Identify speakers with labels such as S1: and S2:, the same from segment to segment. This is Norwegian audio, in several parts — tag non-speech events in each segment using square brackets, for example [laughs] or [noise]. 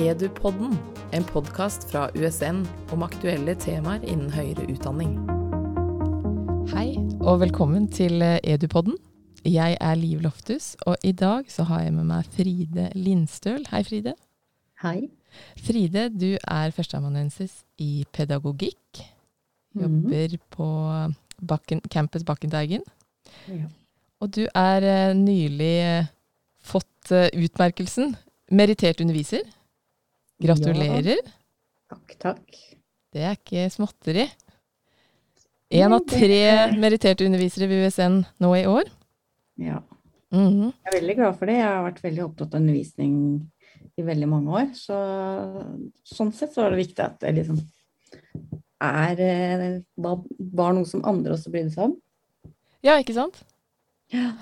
S1: Edupodden, en podkast fra USN om aktuelle temaer innen høyere utdanning. Hei, og velkommen til Edupodden. Jeg er Liv Loftus, og i dag så har jeg med meg Fride Lindstøl. Hei, Fride.
S2: Hei.
S1: Fride, du er førsteamanuensis i pedagogikk. Jobber mm. på Bakken, Campus Bakkenteigen. Ja. Og du er uh, nylig uh, fått utmerkelsen merittert underviser. Gratulerer. Ja.
S2: Takk, takk.
S1: Det er ikke småtteri. Én av tre meritterte undervisere ved USN nå i år.
S2: Ja. Mm -hmm. Jeg er veldig glad for det. Jeg har vært veldig opptatt av undervisning i veldig mange år. Så sånn sett så var det viktig at det liksom er var noe som andre også brydde seg om.
S1: Ja, ikke sant?
S2: Ja.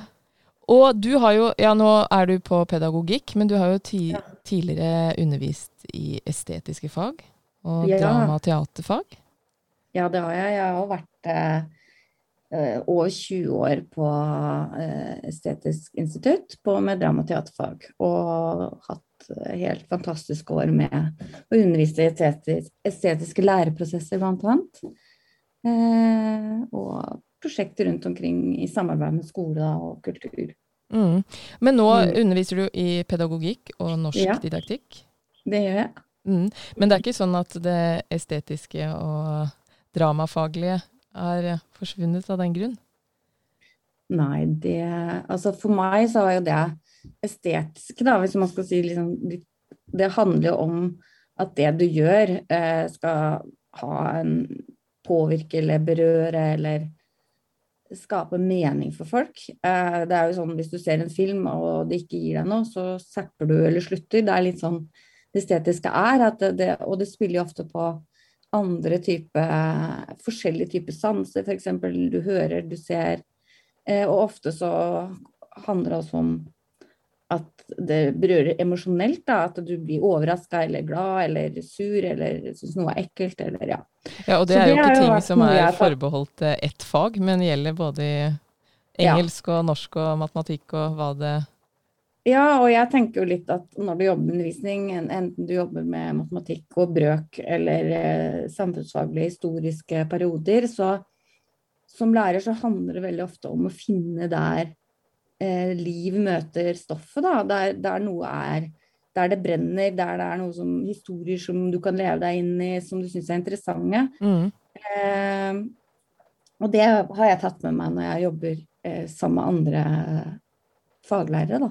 S1: Og du har jo, ja nå er du på pedagogikk, men du har jo ti, ja. Tidligere undervist i estetiske fag og ja. drama- og teaterfag.
S2: Ja, det har jeg. Jeg har vært eh, eh over 20 år på eh, Estetisk institutt på, med drama- og teaterfag. Og hatt helt fantastiske år med å undervise i estetisk, estetiske læreprosesser, blant annet. Eh, og prosjekter rundt omkring i samarbeid med skole og kultur.
S1: Mm. Men nå mm. underviser du i pedagogikk og norsk ja, didaktikk?
S2: Det gjør jeg.
S1: Mm. Men det er ikke sånn at det estetiske og dramafaglige er forsvunnet av den grunn?
S2: Nei, det Altså for meg så er jo det estetiske, da, hvis man skal si liksom Det handler jo om at det du gjør, eh, skal ha en påvirke eller berøre eller skape mening for folk. Eh, det er jo sånn hvis du ser en film og det ikke gir deg noe, så zapper du eller slutter. Det er litt sånn det estetiske er, det, og det spiller jo ofte på andre type forskjellige typer sanser, f.eks. du hører, du ser. Eh, og ofte så handler det også om at det berører emosjonelt. At du blir overraska eller glad eller sur eller syns noe er ekkelt. eller ja.
S1: Ja, Og det det er jo ikke ting som er forbeholdt eh, ett fag, men gjelder både i engelsk og norsk og matematikk og hva det
S2: ja, og jeg tenker jo litt at når du jobber med undervisning, enten du jobber med matematikk og brøk eller eh, samfunnsfaglige historiske perioder, så som lærer så handler det veldig ofte om å finne der eh, liv møter stoffet, da. Der, der, noe er Der det brenner, der det er noe som historier som du kan leve deg inn i, som du syns er interessante. Mm. Eh, og det har jeg tatt med meg når jeg jobber eh, sammen med andre faglærere, da.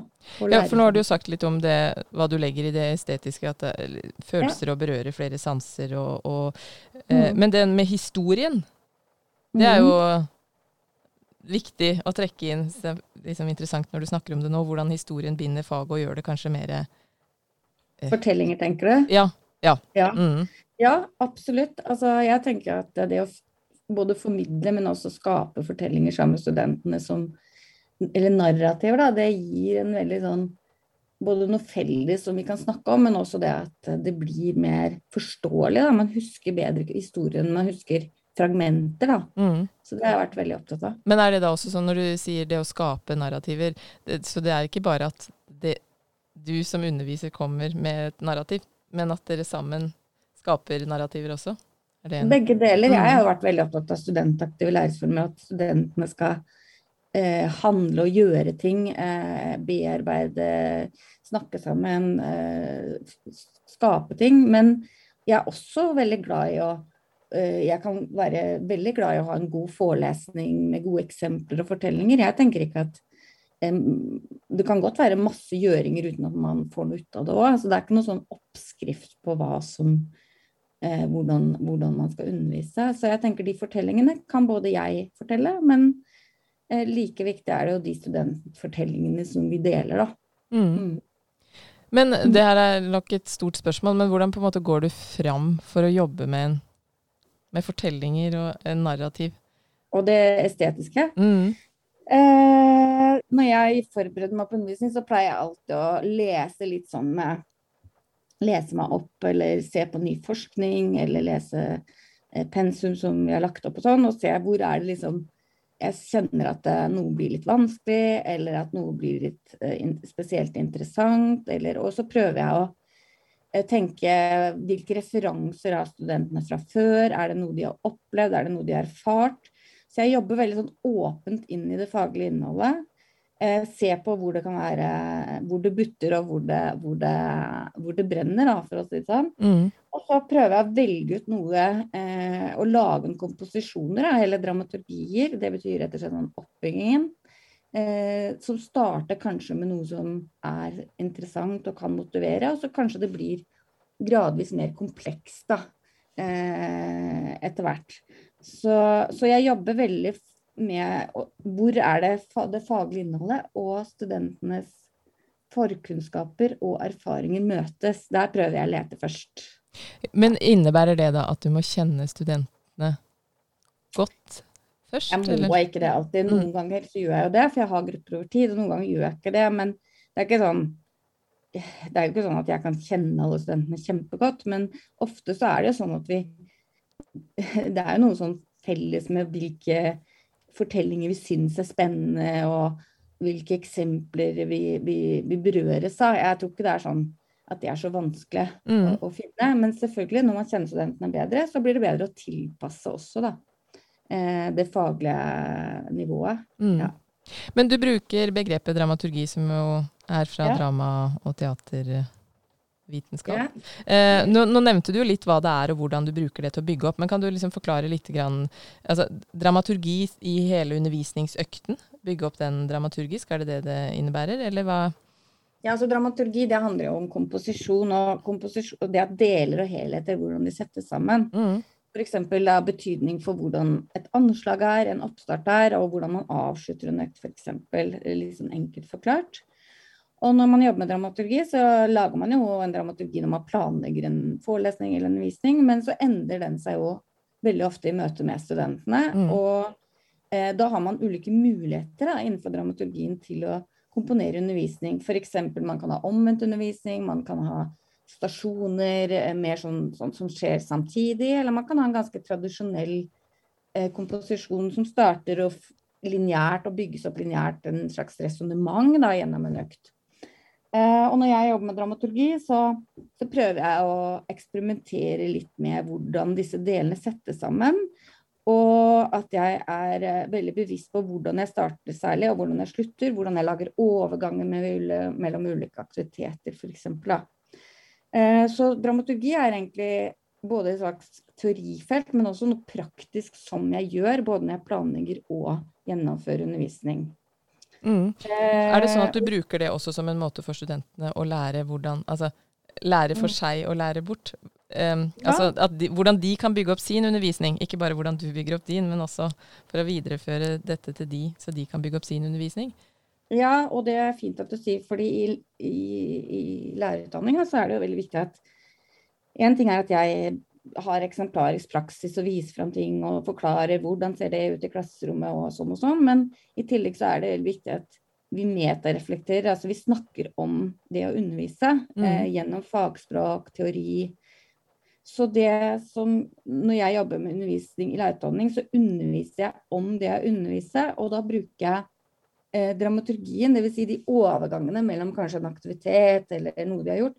S1: Ja, for nå har du jo sagt litt om det, hva du legger i det estetiske, at det følelser ja. og berører flere sanser og, og eh, mm. Men den med historien, det er jo mm viktig å trekke inn. Det er liksom interessant når du snakker om det nå, hvordan historien binder faget og gjør det kanskje mer eh,
S2: Fortellinger, tenker du?
S1: Ja. Ja.
S2: Ja. Mm. ja, absolutt. Altså, jeg tenker at det å både formidle, men også skape fortellinger sammen med studentene som Eller narrativer, da. Det gir en veldig sånn både noe felles som vi kan snakke om, men også det at det blir mer forståelig. Da. Man husker bedre historien. Man husker fragmenter, da. Mm. Så det har jeg vært veldig opptatt av.
S1: Men er det da også sånn når du sier det å skape narrativer, det, så det er ikke bare at det, du som underviser kommer med et narrativ, men at dere sammen skaper narrativer også?
S2: Begge deler. Jeg har mm. vært veldig opptatt av studentaktive læringsformer, at studentene skal eh, handle og gjøre ting, eh, bearbeide, snakke sammen, eh, skape ting. Men jeg er også veldig glad i å jeg kan være veldig glad i å ha en god forelesning med gode eksempler og fortellinger. Jeg tenker ikke at um, Det kan godt være masse gjøringer uten at man får noe ut av det òg. Altså, det er ikke noen sånn oppskrift på som uh, hvordan, hvordan, man skal undervise. Så jeg tenker de fortellingene kan både jeg fortelle, men uh, like viktig er det jo de studentfortellingene som vi deler, da. Mm. Mm.
S1: Men det her er nok et stort spørsmål, men hvordan på en måte går du fram for å jobbe med en med fortellinger og en narrativ.
S2: Og det estetiske? Mm. Eh, når jeg forbereder meg på undervisning, så pleier jeg alltid å lese litt sånn med Lese meg opp, eller se på ny forskning, eller lese eh, pensum som vi har lagt opp og sånn, og se hvor er det liksom jeg kjenner at eh, noe blir litt vanskelig, eller at noe blir litt eh, in spesielt interessant. Eller, og så prøver jeg å tenke hvilke referanser har studentene fra før? Er det noe de har opplevd? Er det noe de har erfart? Så jeg jobber veldig sånn åpent inn i det faglige innholdet. Eh, se på hvor det kan være Hvor det butter, og hvor det, hvor det, hvor det brenner, da, for å si det sånn. Mm. Og så prøver jeg å velge ut noe eh, og lage en komposisjoner, eller dramaturgier. Det betyr rett og slett sånn oppbyggingen. Eh, som starter kanskje med noe som er interessant og kan motivere, og så kanskje det blir gradvis mer komplekst da, eh, etter hvert. Så, så, jeg jobber veldig med hvor er det, det faglige innholdet og studentenes forkunnskaper og erfaringer møtes. Der prøver jeg å lete først.
S1: Men innebærer det da at du må kjenne studentene godt først?
S2: Jeg må eller? ikke det alltid. Noen mm. ganger så gjør jeg jo det, for jeg har grupper over tid. Og noen ganger gjør jeg ikke det. Men det er ikke sånn det er jo ikke sånn at jeg kan kjenne alle studentene kjempegodt, men ofte så er det jo sånn at vi [laughs] Det er jo noe sånn felles med hvilke fortellinger vi syns er spennende, og hvilke eksempler vi, vi, vi berøres av. Jeg tror ikke det er sånn at det er så vanskelig mm. å, å, finne. Men selvfølgelig, når man kjenner studentene bedre, så blir det bedre å tilpasse også, da. Eh, det faglige nivået. Mm. Ja.
S1: Men du bruker begrepet dramaturgi, som jo er fra ja. drama og teatervitenskap. Ja. Eh, nå, nå, nevnte du jo litt hva det er og hvordan du bruker det til å bygge opp, men kan du liksom forklare litt grann, altså, Dramaturgi i hele undervisningsøkten, bygge opp den dramaturgisk, er det det det innebærer, eller hva?
S2: Ja, altså Dramaturgi det handler jo om komposisjon og, komposisjon, og det at deler og helheter, hvordan de settes sammen. Mm. F.eks. det betydning for hvordan et anslag er, en oppstart er, og hvordan man avslutter en økt, f.eks. Litt sånn enkelt forklart. Og når man jobber med dramaturgi, så lager man jo en dramaturgi når man planlegger en forelesning eller en visning, men så endrer den seg jo veldig ofte i møte med studentene. Mm. Og eh, da har man ulike muligheter da, innenfor dramaturgien til å komponere undervisning. F.eks. man kan ha omvendt undervisning, man kan ha stasjoner eh, mer sånn, sånn, som skjer samtidig, eller man kan ha en ganske tradisjonell eh, komposisjon som starter og lineært og bygges opp lineært en slags resonnement gjennom en økt. Eh, og når jeg jobber med dramaturgi, så, så, prøver jeg å eksperimentere litt med hvordan disse delene settes sammen. Og at jeg er eh, veldig bevisst på hvordan jeg starter særlig, og hvordan jeg slutter. Hvordan jeg lager overganger mellom ulike aktiviteter, f.eks. Eh, så dramaturgi er egentlig både et slags teorifelt, men også noe praktisk som jeg gjør, både når jeg planlegger og gjennomfører undervisning.
S1: Mm. Er det sånn at du bruker det også som en måte for studentene å lære hvordan Altså lære for mm. seg og lære bort? Um, ja. altså de, Hvordan de kan bygge opp sin undervisning. Ikke bare hvordan du bygger opp din, men også for å videreføre dette til de, så de kan bygge opp sin undervisning.
S2: Ja, og det er fint at du sier, fordi i, i, i lærerutdanninga så er det jo veldig viktig at En ting er at jeg har eksemplarisk praksis og viser fram ting og forklarer hvordan ser det ut i klasserommet og sånn og sånn. Men i tillegg så er det veldig viktig at vi metareflekterer. Altså vi snakker om det å undervise mm. eh, gjennom fagspråk, teori. Så det som Når jeg jobber med undervisning i lærerutdanning, så underviser jeg om det jeg underviser, og da bruker jeg eh, dramaturgien, dvs. Si de overgangene mellom kanskje en aktivitet eller noe de har gjort,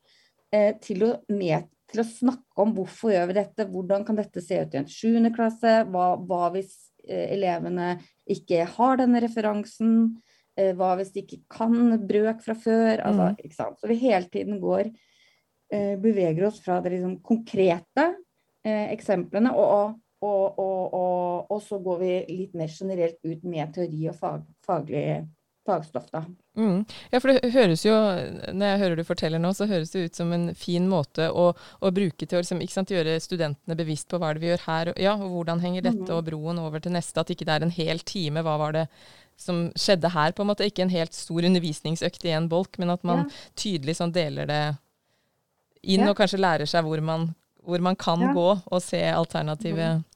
S2: eh, til å med, til å snakke om hvorfor gjør vi dette, hvordan kan dette se ut i en 7. klasse, hva, hva hvis eh, elevene ikke har denne referansen, eh, hva hvis de ikke kan brøk fra før, altså, mm. ikke sant? Så vi hele tiden går, eh, beveger oss fra det liksom konkrete eh, eksemplene, og, og, og, og, så går vi litt mer generelt ut med teori og fag, faglig fagstoff, da.
S1: Mm. Ja, for det høres jo, når jeg hører du forteller nå, så høres det ut som en fin måte å, å bruke til å liksom, gjøre studentene bevisst på hva det vi gjør her, og, ja, og hvordan henger dette mm. og broen over til neste. At ikke det er en hel time. Hva var det som skjedde her, på en måte. Ikke en helt stor undervisningsøkt i en bolk, men at man ja. tydelig sånn deler det inn, ja. og kanskje lærer seg hvor man, hvor man kan gå, og se alternative mm.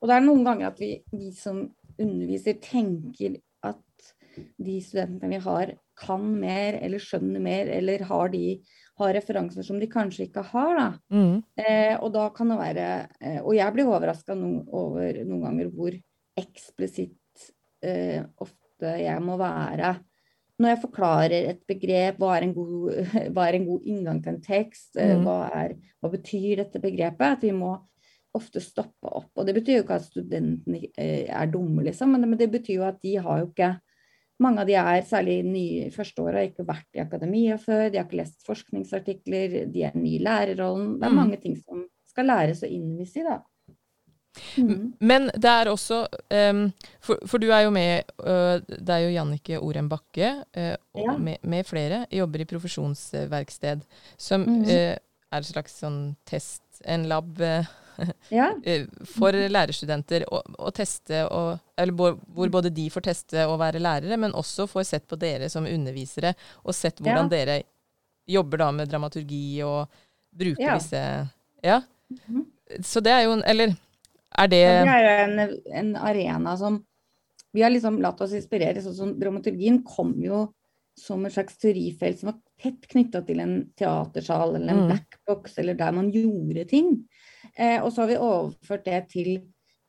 S2: Og det er noen ganger at vi, vi som underviser, tenker at de studentene vi har, kan mer eller skjønner mer, eller har, de, har referanser som de kanskje ikke har. Da. Mm. Eh, og da kan det være eh, Og jeg blir overraska no, over noen ganger hvor eksplisitt eh, ofte jeg må være når jeg forklarer et begrep, hva er en god, [laughs] er en god inngang til en tekst, eh, mm. hva, er, hva, betyr dette begrepet, at vi må ofte stoppe opp. Og det betyr jo ikke at studentene eh, er dumme, liksom, men det, men det betyr jo at de har jo ikke mange av de er særlig nye første året, har ikke vært i akademia før, de har ikke lest forskningsartikler, de er nye i lærerrollen. Det er mm. mange ting som skal læres og innvis i, da.
S1: Mm. Men det er også um, for, for, du er jo med uh, Det er jo Jannike Orem Bakke uh, og ja. med, med, flere jobber i profesjonsverksted, som mm. uh, er et slags sånn test, en lab ja. [laughs] for lærerstudenter å, å teste og, Eller hvor både de får teste å være lærere, men også får sett på dere som undervisere, og sett hvordan ja. dere jobber da med dramaturgi og bruker disse Ja. Mm -hmm. Så det er jo Eller er det
S2: Det er jo en, en, arena som Vi har liksom latt oss inspirere. Sånn som dramaturgien kom jo som et slags teorifelt som var tett knytta til en teatersal eller en mm. blackbox, eller der man gjorde ting. Eh, og så har vi overført det til,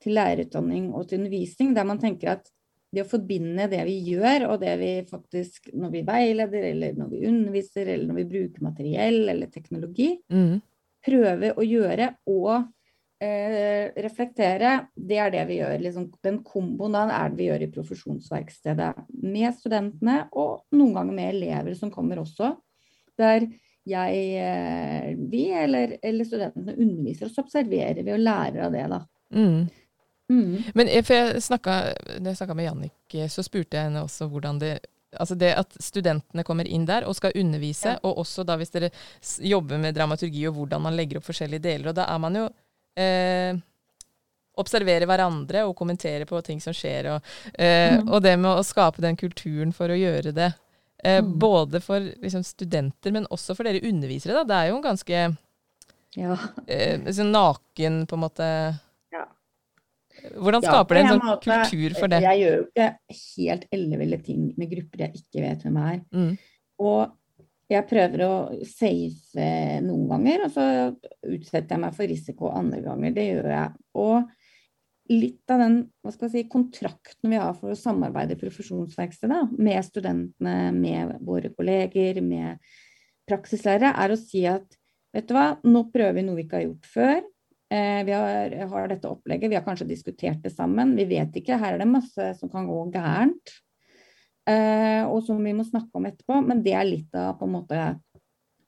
S2: til lærerutdanning og til undervisning, der man tenker at det å forbinde det vi gjør, og det vi faktisk Når vi veileder, eller når vi underviser, eller når vi bruker materiell eller teknologi, mm. prøve å gjøre og eh, reflektere, det er det vi gjør. Liksom, den komboen er det vi gjør i profesjonsverkstedet. Med studentene, og noen ganger med elever som kommer også. Der jeg, eh, vi eller, eller studentene underviser, og så observerer vi og lærer av det, da. Mm.
S1: Mm. Men for jeg snakka, når jeg snakka med Jannik, så spurte jeg henne også hvordan det Altså det at studentene kommer inn der og skal undervise, ja. og også da hvis dere jobber med dramaturgi og hvordan man legger opp forskjellige deler. Og da er man jo eh, observere hverandre og kommentere på ting som skjer. Og, eh, mm. og, det med å skape den kulturen for å gjøre det. Eh, mm. Både for liksom, studenter, men også for dere undervisere. Da. Det er jo en ganske ja. eh, sånn naken, på en måte ja. Hvordan skaper ja, det en sånn måte, kultur for det?
S2: Jeg gjør jo ikke helt elleville ting med grupper jeg ikke vet hvem er. Mm. Og jeg prøver å safe noen ganger, og så utsetter jeg meg for risiko andre ganger. Det gjør jeg. Og litt av den si, kontrakten vi har for å samarbeide i profesjonsverkstedet med studentene, med våre kolleger, med praksislærere, er å si at vet du hva, nå prøver vi noe vi ikke har gjort før. Eh, vi har, har, dette opplegget, vi har kanskje diskutert det sammen. Vi vet ikke, her er det masse som kan gå gærent eh, og som vi må snakke om etterpå. Men det er litt av på en måte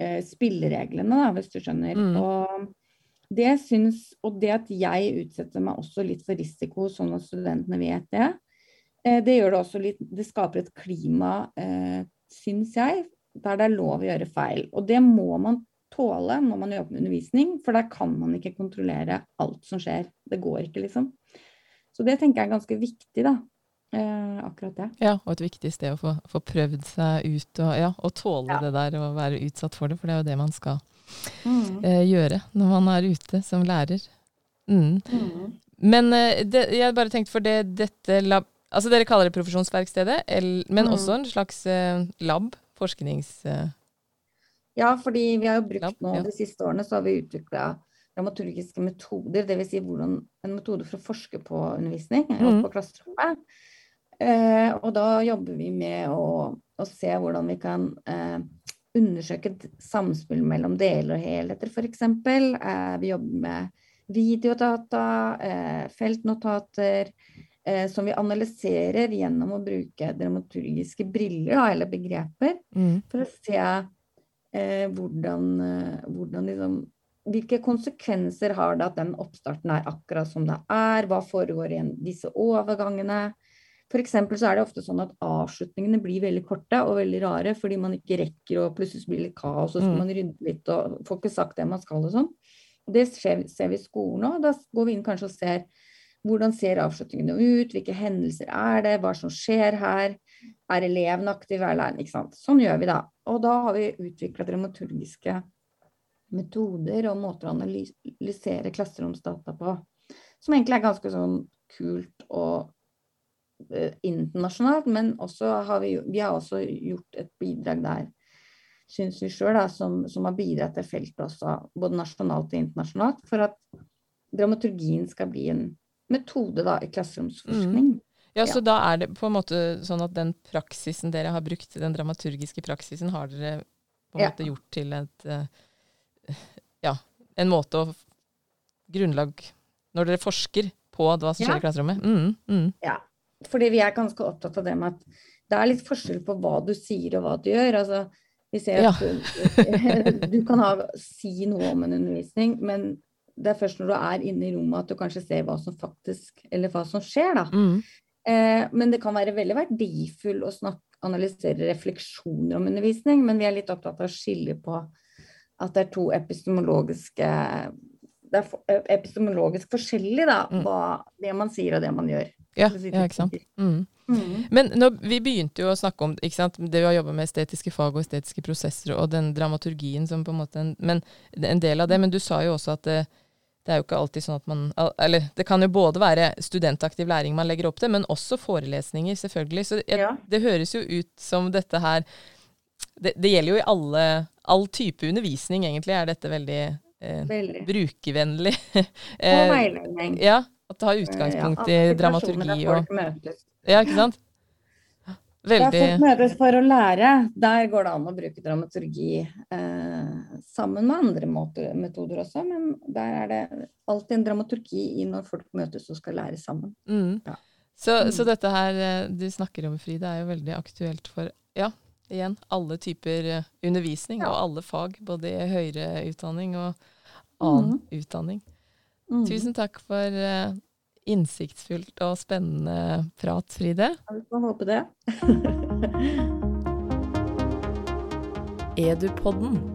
S2: eh, spillereglene, da, hvis du skjønner. Mm. Og det syns Og det at jeg utsetter meg også litt for risiko, sånn at studentene vet det, eh, det gjør det også litt Det skaper et klima, eh, syns jeg, der det er lov å gjøre feil. Og det må man tåle når man jobber med undervisning, for der kan man ikke kontrollere alt som skjer. Det går ikke, liksom. Så det tenker jeg er ganske viktig, da. Eh, akkurat det.
S1: Ja, og et viktig sted å få, få prøvd seg ut og, ja, og tåle ja. det der og være utsatt for det, for det er jo det man skal mm. eh, gjøre når man er ute som lærer. Mm. Mm. Men eh, det, jeg bare tenkte for det, dette lab, Altså dere kaller det profesjonsverkstedet, men mm. også en slags eh, lab? Forsknings... Eh,
S2: ja, fordi vi har jo brukt lab, nå ja. de siste årene så har vi utvikla dramaturgiske metoder, dvs. Si hvordan, en metode for å forske på undervisning mm. på klasserommet. Eh, og da jobber vi med å, å se hvordan vi kan eh, undersøke samspill mellom deler og helheter, f.eks. Eh, vi jobber med videodata, eh, feltnotater, eh, som vi analyserer gjennom å bruke dramaturgiske briller, da, eller begreper, mm. for å se eh, hvordan, eh, hvordan liksom, hvilke konsekvenser har det at den oppstarten er akkurat som det er? Hva foregår i disse overgangene? F.eks. så er det ofte sånn at avslutningene blir veldig korte og veldig rare fordi man ikke rekker og plutselig blir litt kaos, og så skal mm. man rydde litt og får ikke sagt det man skal og sånn. Det Det ser vi i skolen òg. Da går vi inn kanskje og ser hvordan ser avslutningene ut, hvilke hendelser er det, hva som skjer her. Er eleven aktiv, er læreren Ikke sant. Sånn gjør vi da. Og da har vi utvikla dramaturgiske metoder og måter å analysere klasseromsdata på. Som egentlig er ganske sånn kult og internasjonalt, men har vi, vi, har også gjort et bidrag der, syns vi sjøl, som, som, har bidratt til feltet også, både nasjonalt og internasjonalt, for at dramaturgien skal bli en metode da, i klasseromsforskning. Mm.
S1: Ja, Så da er det på en måte sånn at den praksisen dere har brukt, den dramaturgiske praksisen, har dere på en
S2: Ja.
S1: måte gjort til et eh, Ja, en måte å Grunnlag Når dere forsker på hva som skjer
S2: Ja.
S1: i klasserommet. Mm, mm.
S2: Ja, fordi vi er ganske opptatt av det med at det er litt forskjell på hva du sier og hva du gjør. Altså, vi ser at du, [laughs] du kan ha, si noe om en undervisning, men det er først når du er inne i rommet at du kanskje ser hva som faktisk, eller hva som skjer, da.
S1: Mm.
S2: Eh, men det kan være veldig verdifull å snakke, analysere refleksjoner om undervisning, men vi er litt opptatt av å skille på at det er to epistemologiske Det er epistemologisk forskjellig, da,
S1: Mm.
S2: hva det man sier og det man gjør.
S1: Ja, ja, ikke sant. Mm.
S2: Mm.
S1: Men når, vi begynte jo å snakke om sant, det vi har jobba med estetiske fag og estetiske prosesser og den dramaturgien som på en måte en, men, en del av det. Men du sa jo også at det, det er jo ikke alltid sånn at man Eller det kan jo både være studentaktiv læring man legger opp til, men også forelesninger, selvfølgelig. Så jeg,
S2: Ja.
S1: det høres jo ut som dette her det, det gjelder jo i alle all type undervisning, egentlig, er dette veldig eh,
S2: Veldig.
S1: brukervennlig. [laughs]
S2: Og
S1: Eh,
S2: veiledning.
S1: ja, at det har
S2: Eh,
S1: utgangspunkt
S2: ja,
S1: i dramaturgi
S2: der
S1: og. Ja, ikke sant?
S2: Der folk møtes for å lære, der går det an å bruke dramaturgi eh, sammen med andre måter, metoder også, men der er det alltid en dramaturgi i når folk møtes og skal lære sammen.
S1: Mm.
S2: Ja.
S1: Så,
S2: Mm.
S1: så dette her eh, du snakker om, Frida, er jo veldig aktuelt for ja, igjen, alle typer eh, undervisning
S2: Ja.
S1: og alle fag. Både i høyere utdanning og annen utdanning.
S2: Mm.
S1: Tusen takk for uh, innsiktsfullt og spennende prat, Fride.
S2: Ja, Vi får håpe det. [laughs] [laughs]
S1: Edupodden